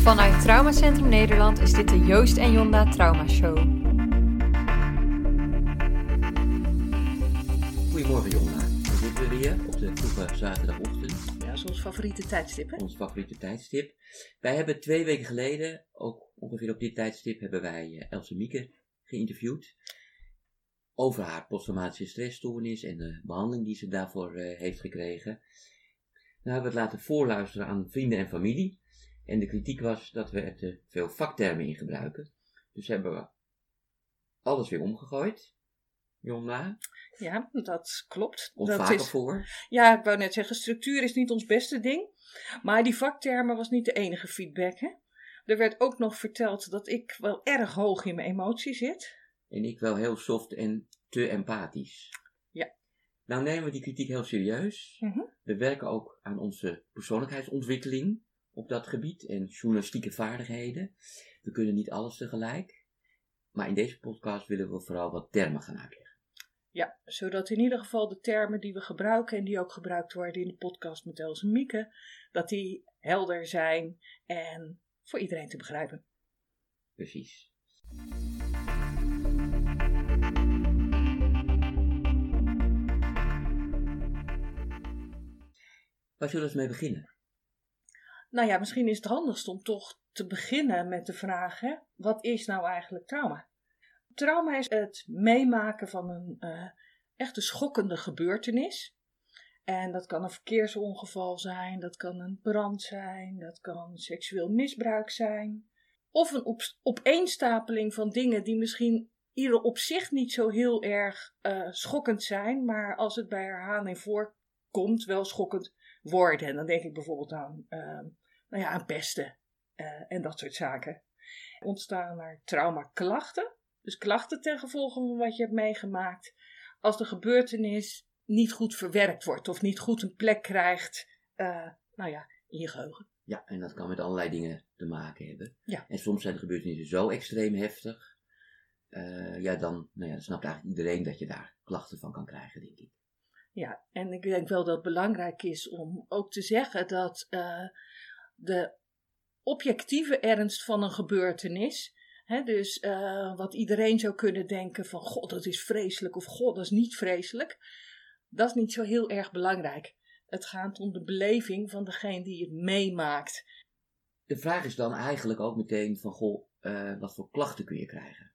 Vanuit Traumacentrum Nederland is dit de Joost en Jonda Trauma Show. Goedemorgen Jonda, we zitten we weer op de vroege zaterdagochtend. Ja, dat is ons favoriete tijdstip, hè? Ons favoriete tijdstip. Wij hebben twee weken geleden, ook ongeveer op dit tijdstip, hebben wij uh, Else Mieke geïnterviewd. Over haar posttraumatische stressstoornis en de behandeling die ze daarvoor uh, heeft gekregen. Nou hebben we het laten voorluisteren aan vrienden en familie. En de kritiek was dat we er te veel vaktermen in gebruiken. Dus hebben we alles weer omgegooid. Jonna? Ja, dat klopt. Komt dat is, voor. Ja, ik wou net zeggen, structuur is niet ons beste ding. Maar die vaktermen was niet de enige feedback, hè? Er werd ook nog verteld dat ik wel erg hoog in mijn emotie zit. En ik wel heel soft en te empathisch. Ja. Nou nemen we die kritiek heel serieus. Mhm. We werken ook aan onze persoonlijkheidsontwikkeling op dat gebied en journalistieke vaardigheden. We kunnen niet alles tegelijk. Maar in deze podcast willen we vooral wat termen gaan uitleggen. Ja, zodat in ieder geval de termen die we gebruiken en die ook gebruikt worden in de podcast met Els en Mieke, dat die helder zijn en voor iedereen te begrijpen. Precies. Waar zullen we mee beginnen? Nou ja, misschien is het handigst om toch te beginnen met de vraag: hè, wat is nou eigenlijk trauma? Trauma is het meemaken van een uh, echte schokkende gebeurtenis. En dat kan een verkeersongeval zijn, dat kan een brand zijn, dat kan seksueel misbruik zijn. Of een op opeenstapeling van dingen die misschien ieder op zich niet zo heel erg uh, schokkend zijn, maar als het bij herhaling voorkomt, wel schokkend worden. En dan denk ik bijvoorbeeld aan, uh, nou ja, aan pesten uh, en dat soort zaken. Ontstaan er traumaklachten, dus klachten ten gevolge van wat je hebt meegemaakt, als de gebeurtenis niet goed verwerkt wordt of niet goed een plek krijgt, uh, nou ja, in je geheugen. Ja, en dat kan met allerlei dingen te maken hebben. Ja. En soms zijn de gebeurtenissen zo extreem heftig, uh, ja, dan, nou ja, dan snapt eigenlijk iedereen dat je daar klachten van kan krijgen, denk ik. Ja, en ik denk wel dat het belangrijk is om ook te zeggen dat uh, de objectieve ernst van een gebeurtenis, dus uh, wat iedereen zou kunnen denken van god dat is vreselijk of god dat is niet vreselijk, dat is niet zo heel erg belangrijk. Het gaat om de beleving van degene die het meemaakt. De vraag is dan eigenlijk ook meteen van goh, uh, wat voor klachten kun je krijgen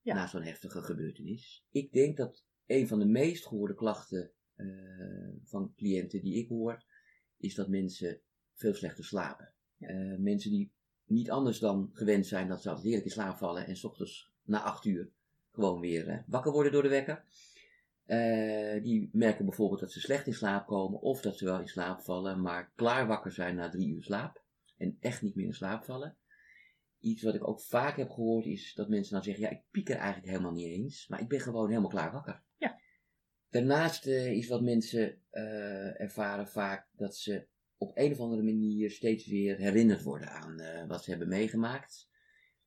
ja. na zo'n heftige gebeurtenis? Ik denk dat een van de meest gehoorde klachten uh, van cliënten die ik hoor, is dat mensen veel slechter slapen. Uh, mensen die niet anders dan gewend zijn dat ze altijd heerlijk in slaap vallen en s ochtends na acht uur gewoon weer uh, wakker worden door de wekker. Uh, die merken bijvoorbeeld dat ze slecht in slaap komen of dat ze wel in slaap vallen, maar klaar wakker zijn na drie uur slaap en echt niet meer in slaap vallen. Iets wat ik ook vaak heb gehoord is dat mensen dan zeggen, ja ik piek er eigenlijk helemaal niet eens, maar ik ben gewoon helemaal klaar wakker. Ja. Daarnaast is wat mensen ervaren vaak dat ze op een of andere manier steeds weer herinnerd worden aan uh, wat ze hebben meegemaakt.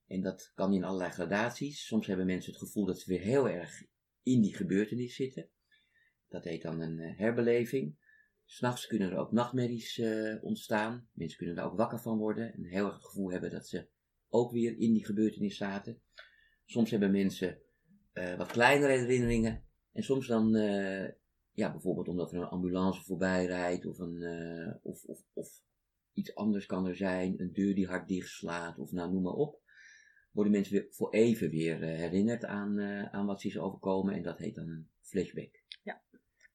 En dat kan in allerlei gradaties. Soms hebben mensen het gevoel dat ze weer heel erg in die gebeurtenis zitten. Dat heet dan een uh, herbeleving. S'nachts kunnen er ook nachtmerries uh, ontstaan. Mensen kunnen er ook wakker van worden en heel erg het gevoel hebben dat ze ook weer in die gebeurtenis zaten. Soms hebben mensen wat kleinere herinneringen. En soms dan, ja, bijvoorbeeld omdat er een ambulance voorbij rijdt of, een, of, of, of iets anders kan er zijn. Een deur die hard dicht slaat of nou noem maar op worden mensen weer voor even weer uh, herinnerd aan, uh, aan wat ze is overkomen. En dat heet dan een flashback. Ja.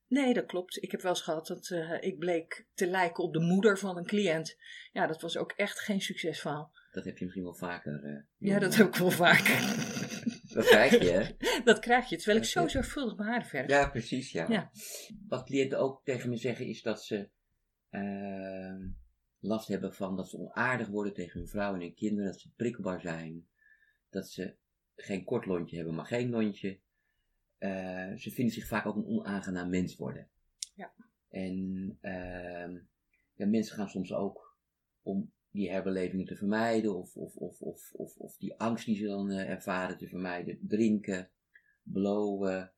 Nee, dat klopt. Ik heb wel eens gehad dat uh, ik bleek te lijken op de moeder van een cliënt. Ja, dat was ook echt geen succesverhaal. Dat heb je misschien wel vaker. ja, dat heb ik wel vaker. dat krijg je, hè? Dat krijg je, terwijl ik zo zorgvuldig mijn haren verf. Ja, precies, ja. ja. Wat cliënten ook tegen me zeggen is dat ze ehm, last hebben van dat ze onaardig worden tegen hun vrouw en hun kinderen. Dat ze prikkelbaar zijn dat ze geen kort lontje hebben, maar geen lontje. Uh, ze vinden zich vaak ook een onaangenaam mens worden. Ja. En uh, ja, mensen gaan soms ook om die herbelevingen te vermijden, of, of, of, of, of, of die angst die ze dan uh, ervaren te vermijden, drinken, blowen.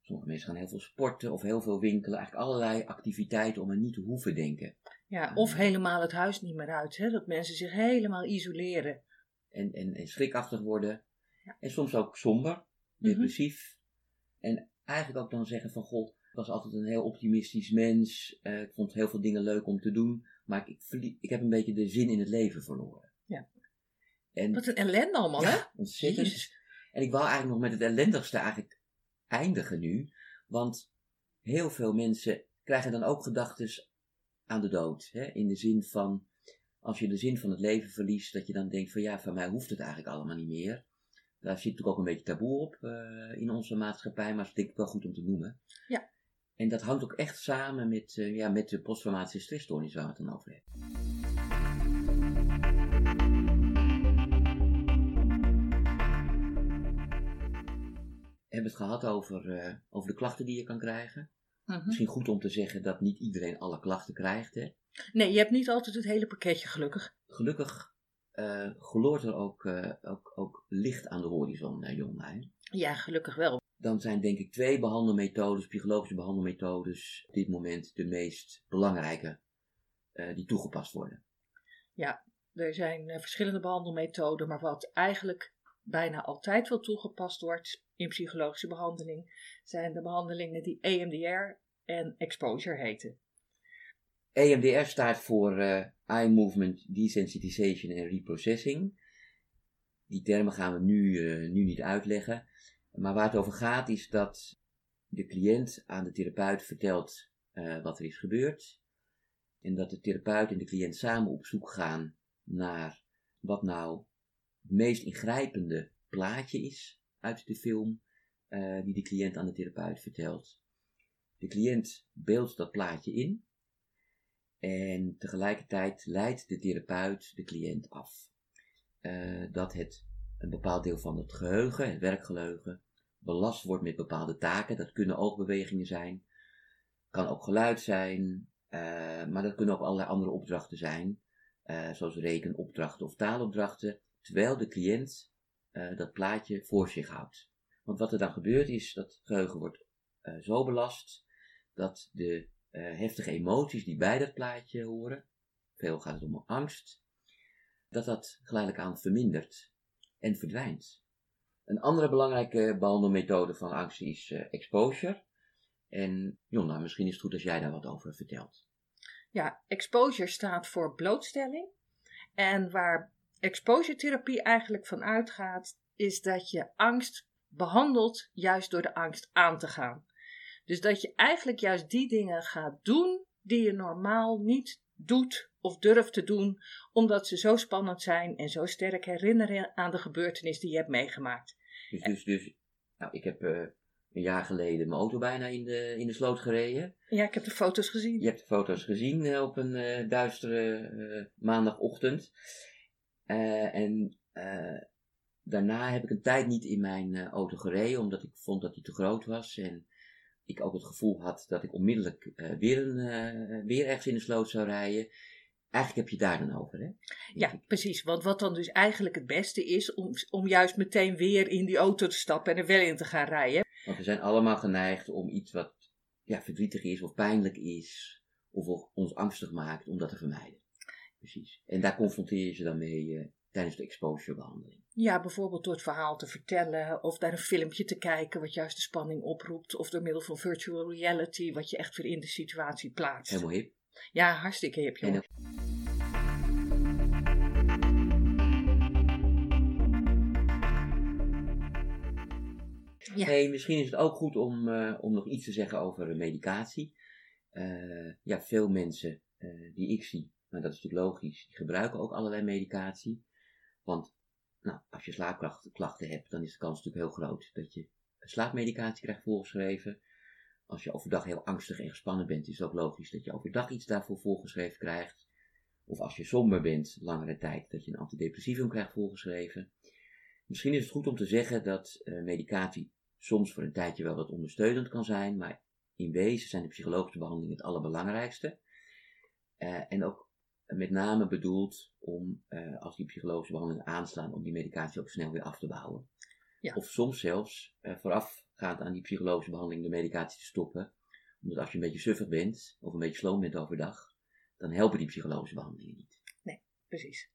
Sommige mensen gaan heel veel sporten of heel veel winkelen, eigenlijk allerlei activiteiten om er niet te hoeven denken. Ja, of helemaal het huis niet meer uit. Hè? Dat mensen zich helemaal isoleren. En, en, en schrikachtig worden. Ja. En soms ook somber, Mhm. depressief. En eigenlijk ook dan zeggen van, god, ik was altijd een heel optimistisch mens. Eh, ik vond heel veel dingen leuk om te doen. Maar ik, ik, verlie- ik heb een beetje de zin in het leven verloren. Ja. En Wat een ellende allemaal, hè? Ja, ontzettend. Jezus. En ik wou eigenlijk nog met het ellendigste eigenlijk eindigen nu. Want heel veel mensen krijgen dan ook gedachten aan de dood. Hè? In de zin van, als je de zin van het leven verliest, dat je dan denkt van ja, van mij hoeft het eigenlijk allemaal niet meer. Daar zit natuurlijk ook een beetje taboe op eh, in onze maatschappij, maar dat denk ik wel goed om te noemen. Ja. En dat hangt ook echt samen met, eh, ja, met de posttraumatische stressstoornis waar we het dan over hebben. We hebben het gehad over, eh, over de klachten die je kan krijgen. Mhm. Misschien goed om te zeggen dat niet iedereen alle klachten krijgt. Hè. Nee, je hebt niet altijd het hele pakketje, gelukkig. Gelukkig eh gloort er ook, ook, ook licht aan de horizon, Jonna. Hè. Ja, gelukkig wel. Dan zijn denk ik twee behandelmethodes, psychologische behandelmethodes, op dit moment de meest belangrijke eh, die toegepast worden. Er zijn eh, verschillende behandelmethoden, maar wat eigenlijk bijna altijd wel toegepast wordt in psychologische behandeling, zijn de behandelingen die EMDR en exposure heten. EMDR staat voor eh, Eye Movement Desensitization and Reprocessing. Die termen gaan we nu, nu niet uitleggen. Maar waar het over gaat is dat de cliënt aan de therapeut vertelt eh, wat er is gebeurd. En dat de therapeut en de cliënt samen op zoek gaan naar wat nou het meest ingrijpende plaatje is uit de film eh, die de cliënt aan de therapeut vertelt. De cliënt beeldt dat plaatje in. En tegelijkertijd leidt de therapeut de cliënt af. Eh, dat het een bepaald deel van het geheugen, het werkgeheugen, belast wordt met bepaalde taken. Dat kunnen oogbewegingen zijn, kan ook geluid zijn, eh, maar dat kunnen ook allerlei andere opdrachten zijn, eh, zoals rekenopdrachten of taalopdrachten, terwijl de cliënt eh, dat plaatje voor zich houdt. Want wat er dan gebeurt is dat het geheugen wordt zo belast dat de heftige emoties die bij dat plaatje horen, veel gaat het om angst, dat dat geleidelijk aan vermindert en verdwijnt. Een andere belangrijke behandelmethode van angst is eh, exposure. En Jonna, misschien is het goed als jij daar wat over vertelt. Ja, exposure staat voor blootstelling. En waar exposure therapie eigenlijk van uitgaat, is dat je angst behandelt juist door de angst aan te gaan. Dus dat je eigenlijk juist die dingen gaat doen die je normaal niet doet of durft te doen, omdat ze zo spannend zijn en zo sterk herinneren aan de gebeurtenis die je hebt meegemaakt. Dus, dus, dus nou, ik heb eh, een jaar geleden mijn auto bijna in de, in de sloot gereden. Ja, ik heb de foto's gezien. Je hebt de foto's gezien eh, op een eh, duistere maandagochtend. En daarna heb ik een tijd niet in mijn auto gereden, omdat ik vond dat die te groot was. En ik ook het gevoel had dat ik onmiddellijk eh, weer, een, eh, weer ergens in de sloot zou rijden. Eigenlijk heb je daar dan over, hè? Ja, precies. Want wat dan dus eigenlijk het beste is, om, om juist meteen weer in die auto te stappen en er wel in te gaan rijden. Want we zijn allemaal geneigd om iets wat ja, verdrietig is of pijnlijk is, of ons angstig maakt, om dat te vermijden. Precies. En daar confronteer je ze dan mee eh, tijdens de exposurebehandeling. Ja, bijvoorbeeld door het verhaal te vertellen, of naar een filmpje te kijken, wat juist de spanning oproept, of door middel van virtual reality, wat je echt weer in de situatie plaatst. Helemaal hip. Ja, hartstikke hip, jongen. Ja. Hey, misschien is het ook goed om, eh, om nog iets te zeggen over eh, medicatie. Eh, ja, veel mensen die ik zie, maar dat is natuurlijk logisch, die gebruiken ook allerlei medicatie. Want nou, als je slaapklachten hebt, dan is de kans natuurlijk heel groot dat je slaapmedicatie krijgt voorgeschreven. Als je overdag heel angstig en gespannen bent, is het ook logisch dat je overdag iets daarvoor voorgeschreven krijgt. Of als je somber bent, langere tijd, dat je een antidepressivum krijgt voorgeschreven. Misschien is het goed om te zeggen dat eh, medicatie soms voor een tijdje wel wat ondersteunend kan zijn, maar in wezen zijn de psychologische behandelingen het allerbelangrijkste. Eh, en ook met name bedoeld om, eh, als die psychologische behandelingen aanslaan, om die medicatie ook snel weer af te bouwen. Ja. Of soms zelfs eh, voorafgaand aan die psychologische behandeling de medicatie te stoppen. Omdat als je een beetje suffig bent, of een beetje sloom bent overdag, dan helpen die psychologische behandelingen niet. Precies.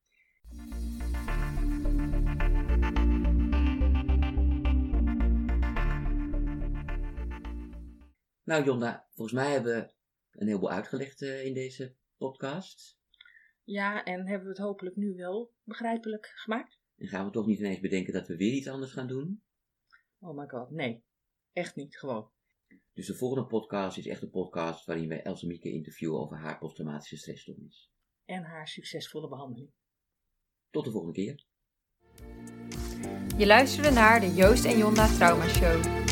Nou Jonda, volgens mij hebben we een heleboel uitgelegd eh, in deze podcast. Ja, en hebben we het hopelijk nu wel begrijpelijk gemaakt? En gaan we toch niet ineens bedenken dat we weer iets anders gaan doen? Oh my god, nee. Echt niet, gewoon. Dus de volgende podcast is echt een podcast waarin wij Else Mieke interviewen over haar posttraumatische stressstoornis. En haar succesvolle behandeling. Tot de volgende keer. Je luisterde naar de Joost en Jonda Trauma Show.